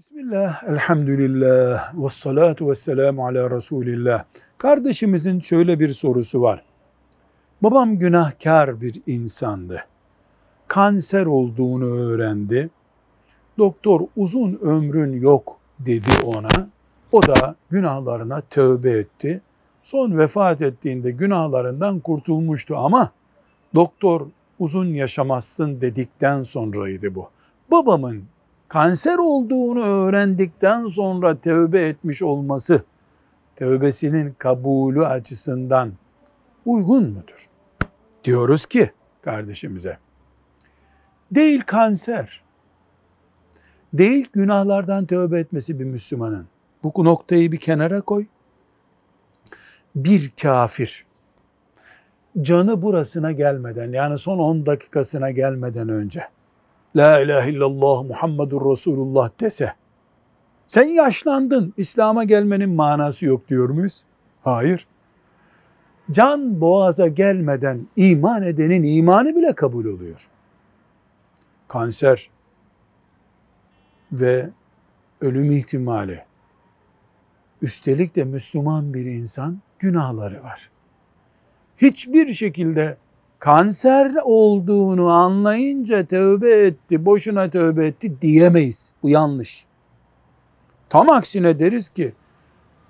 Bismillah, elhamdülillah, ve salatu ve selamu ala Resulillah. Kardeşimizin şöyle bir sorusu var. Babam günahkar bir insandı. Kanser olduğunu öğrendi. Doktor uzun ömrün yok dedi ona. O da günahlarına tövbe etti. Son vefat ettiğinde günahlarından kurtulmuştu ama doktor uzun yaşamazsın dedikten sonraydı bu. Babamın kanser olduğunu öğrendikten sonra tövbe etmiş olması tövbesinin kabulü açısından uygun mudur? Diyoruz ki kardeşimize. Değil kanser. Değil günahlardan tövbe etmesi bir Müslümanın. Bu noktayı bir kenara koy. Bir kafir canı burasına gelmeden yani son 10 dakikasına gelmeden önce La ilahe illallah Muhammedur Resulullah dese sen yaşlandın İslam'a gelmenin manası yok diyor muyuz? Hayır. Can boğaza gelmeden iman edenin imanı bile kabul oluyor. Kanser ve ölüm ihtimali üstelik de Müslüman bir insan günahları var. Hiçbir şekilde kanser olduğunu anlayınca tövbe etti, boşuna tövbe etti diyemeyiz. Bu yanlış. Tam aksine deriz ki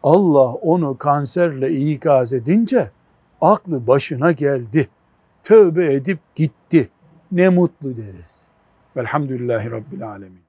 Allah onu kanserle ikaz edince aklı başına geldi. Tövbe edip gitti. Ne mutlu deriz. Velhamdülillahi Rabbil Alemin.